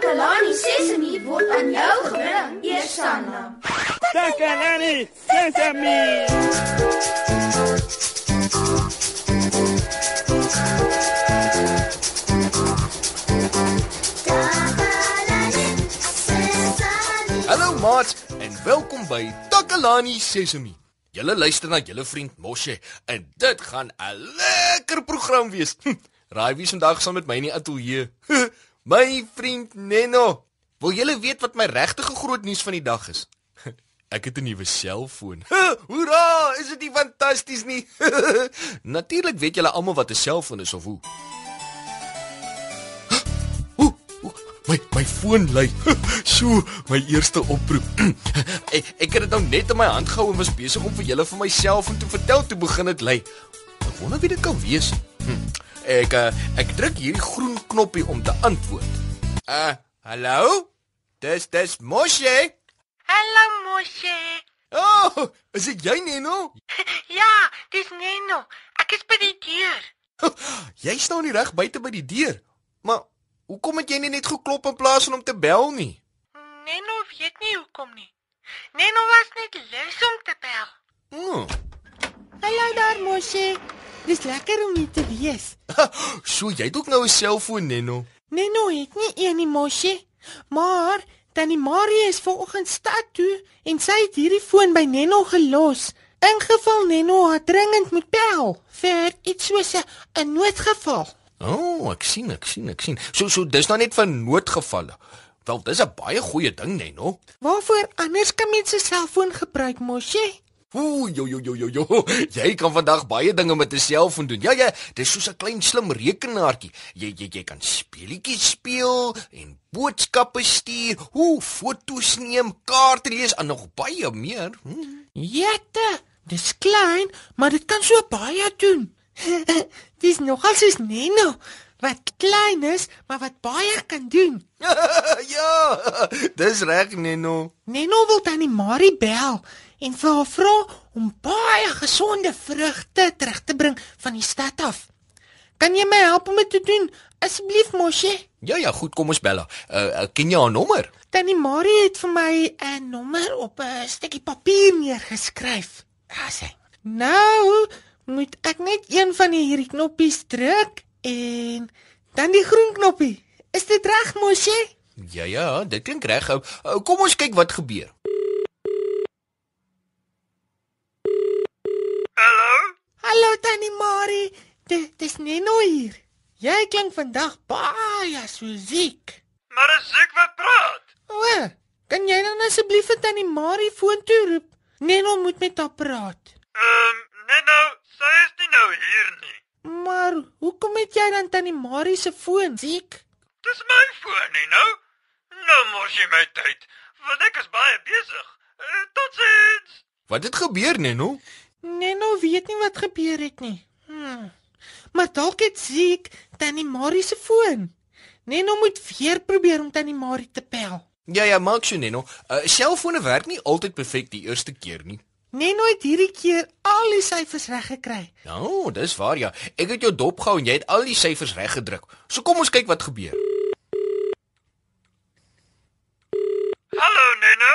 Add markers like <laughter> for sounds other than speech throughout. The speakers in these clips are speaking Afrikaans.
Takalani Sesemi word aan jou gebring, Eersanna. Takalani Sesame. Hallo maat en welkom by Takalani Sesemi. Julle luister na julle vriend Moshe en dit gaan 'n lekker program wees. Hm, Raai wie vandag saam met my in die ateljee? My vriend Neno. Wil julle weet wat my regtige groot nuus van die dag is? <laughs> Ek het 'n nuwe selfoon. <laughs> Hoera, is dit nie fantasties nie? <laughs> Natuurlik weet julle almal wat 'n selfoon is of hoe. <gasps> Oeh, oeh, my my foon lui. So, my eerste oproep. <clears throat> ek, ek het dit nou net in my hand gehou en was besig om vir julle van myself en te vertel toe begin dit lui. Ek wonder wie dit kan wees. Hm. Ek uh, ek druk hierdie groen knoppie om te antwoord. Uh, hallo? Dis dis Moshe. Hallo Moshe. Oh, is dit jy Neno? <laughs> Ja, dis Neno. Ek is by die deur. <laughs> Jy staan nie reg buite by die deur. Maar hoekom het jy nie net geklop in plaas van om te bel nie? Neno weet nie hoekom nie. Neno was net lus om te bel. Oh. Hallo daar Moshe. Dis lekker om hier te wees. So jy het ook nou 'n selfoon Neno. Neno het nie een nie Moshe, maar Tannie Marie is vanoggend stad toe en sy het hierdie foon by Neno gelos. Ingeval Neno haar dringend moet bel vir iets soos 'n noodgeval. O, oh, ek sien, ek sien, ek sien. So so dis nou net vir noodgevalle. Wel, dis 'n baie goeie ding Neno. Waarvoor anders kan mens 'n selfoon gebruik Moshe? Ooh, jo jo jo jo jo. Jy kan vandag baie dinge met 'n selfoon doen. Ja ja, dis soos 'n klein slim rekenaartjie. Jy jy jy kan speletjies speel en boodskappe stuur, ooh, foto's neem, kaarte lees en nog baie meer. Hm. Jette, dis klein, maar dit kan so baie doen. <laughs> dis nogal soos Neno wat klein is, maar wat baie kan doen. <laughs> ja, <laughs> dis reg Neno. Neno wil tannie Marie bel en vir haar vra om baie gesonde vrugte terug te bring van die stad af. Kan jy my help om dit te doen? Asseblief, Moshe. Ja ja, goed, kom ons bel haar. Uh, uh, ken jy haar nommer? Tannie Marie het vir my 'n nommer op 'n stukkie papier neergeskryf. Daar sê. Nou, moet ek net een van hierdie knoppies druk en dan die groen knoppie. Is dit reg, Moshe? Ja ja, dit klink reg. Uh, kom ons kyk wat gebeur. Hallo? Hallo Tannie Marie. Dit dis Neno hier. Jy klink vandag baie so siek. Maar is ek wat praat? O, kan jy dan asseblief vir Tannie Marie foontoe roep? Neno moet met haar praat. Ehm, um, Neno, sy is nie nou hier nie. Maar hoekom het jy dan Tannie Marie se foon siek? Dis my foon nie nou. Nou mors jy my tyd, want ek is baie besig. Uh, Totsiens. Wat het gebeur, Neno? Neno weet nie wat gebeur het nie. Hmm. Maar dalk het siek Tannie Marie se foon. Neno moet weer probeer om Tannie Marie te bel. Ja ja, maak so Neno. Uh, selfone werk nie altyd perfek die eerste keer nie. Neno het hierdie keer al die syfers reg gekry. Nou, dis waar ja. Ek het jou dop gehou en jy het al die syfers reg gedruk. So kom ons kyk wat gebeur. Hallo Neno.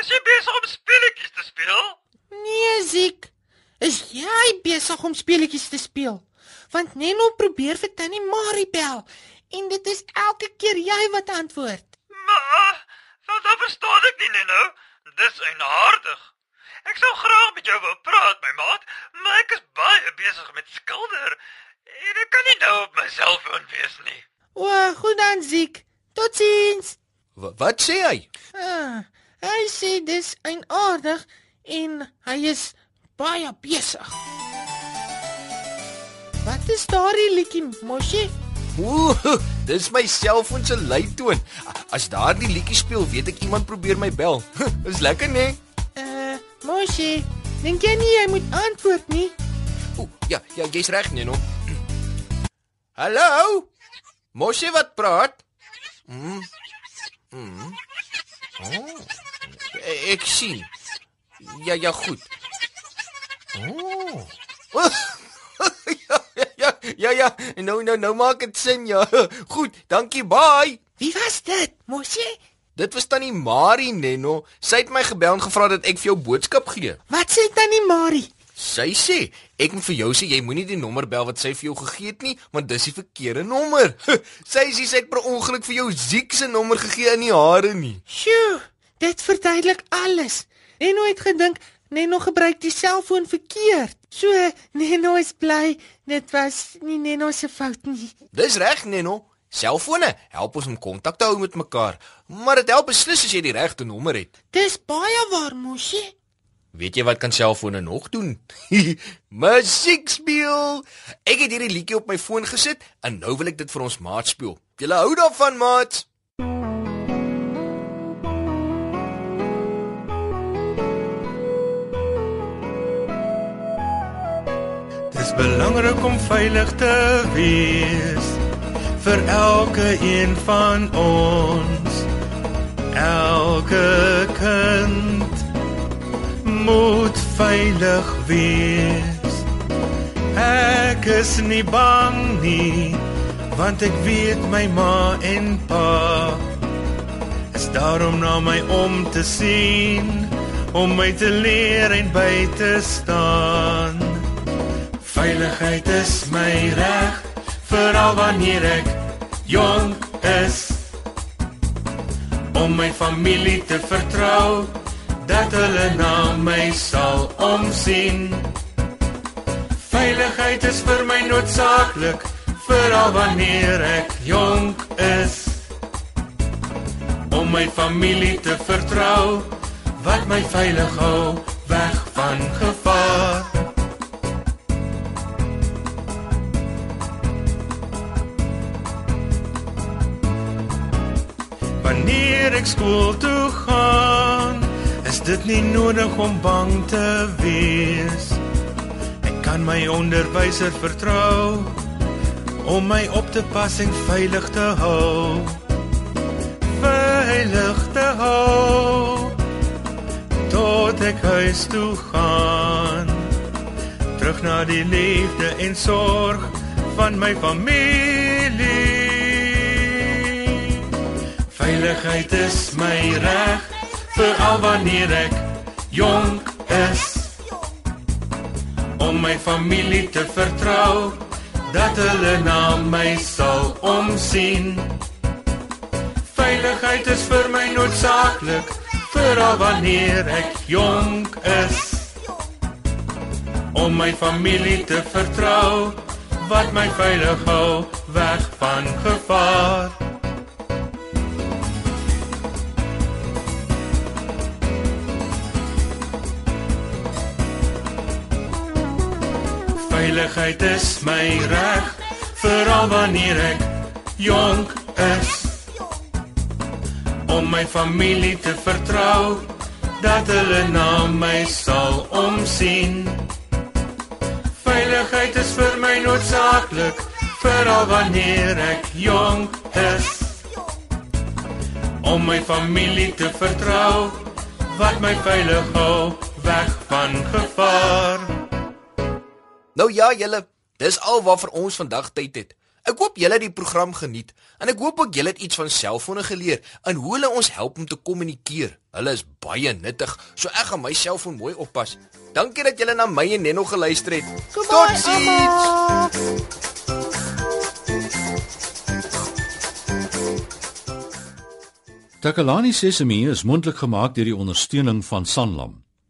Is jy besig om speletjies te speel? Nee, Ziek. Is jy besig om speletjies te speel? Want Neno probeer vir Tannie Marie bel en dit is elke keer jy wat antwoord. Maar, wat dan verstaan ek nie Neno. Dis eienaardig. Ek sou graag met jou wou praat, my maat, maar ek is baie besig met skilder. En ek kan nie nou op my selfoon wees nie. O, goed dan, Ziek. Totsiens. W wat sê hy? Ah, hy sê dis eienaardig en hy is baie besig. Wat is daardie liedjie, Moshe? Ooh, dis my selfoon se luitoon. As daardie liedjie speel, weet ek iemand probeer my bel. <laughs> Is lekker, né? Uh, Moshe, dink jy nie jy moet antwoord nie? Ooh, ja, ja, jy's reg, Neno. <clears throat> Hallo? Moshe wat praat? Mm. Mm. Oh. Ek sien. Ja, ja, goed. Oh. ja, ja, ja, ja, nou nou nou maak dit sin ja. <laughs> Goed, dankie, bye. Wie was dit? Mosie? Dit was tannie Marie Nenno. Sy het my gebel en gevra dat ek vir jou boodskap gee. Wat sê tannie Marie? Sy sê ek moet vir jou sê jy moenie die nommer bel wat sy vir jou gegee het nie, want dis die verkeerde nommer. <laughs> sy sê sy het per ongeluk vir jou Ziek se nommer gegee in die hare nie. Sjoe, dit verduidelik alles. Neno het gedink Neno gebruik die selfoon verkeerd. So, Neno is bly dit was nie Neno se fout nie. Dis reg, Nenno. Selfone help ons om kontak te hou met mekaar, maar dit help beslis as jy die regte nommer het. Dis baie waar, Mosie. Weet jy wat kan selfone nog doen? <laughs> Musiek speel. Ek het hierdie liedjie op my foon gesit en nou wil ek dit vir ons maat speel. Julle hou daarvan, maat? Dis belangrik om veilig te wees vir elke een van ons. Elke kind moet veilig wees. Ek is nie bang nie, want ek weet my ma en pa is daarom na my om te sien, om my te leer en by te staan. Veiligheid is my reg, veral wanneer ek jonk is. Om my familie te vertrou, dat hulle na my sal omsien. Veiligheid is vir my noodsaaklik, veral wanneer ek jonk is. Om my familie te vertrou, wat my veilig hou weg van gevaar. Ek skool toe gaan, is dit nie nodig om bang te wees. Ek kan my onderwyser vertrou om my op te pas en veilig te hou. Veilig te hou tot ek huis toe gaan. Terug na die liefde en sorg van my familie. Veiligheid is my reg veral wanneer ek jonk is. Om my familie te vertrou dat hulle na my sal omsien. Veiligheid is vir my noodsaaklik veral wanneer ek jonk is. Om my familie te vertrou wat my veilig hou weg van gevaar Veiligheid is my reg veral wanneer ek jonk is. Om my familie te vertrou dat hulle na my sal omsien. Veiligheid is vir my noodsaaklik veral wanneer ek jonk is. Om my familie te vertrou wat my veilig hou weg van gevaar Nou ja, julle, dis al wat vir ons vandag tyd het. Ek hoop julle het die program geniet en ek hoop ook julle het iets van selfone geleer en hoe hulle ons help om te kommunikeer. Hulle is baie nuttig, so ek gaan my selfoon mooi oppas. Dankie dat julle na my en Nenno geluister het. Totsiens. Takalani Sesemi is mondelik gemaak deur die ondersteuning van Sanlam.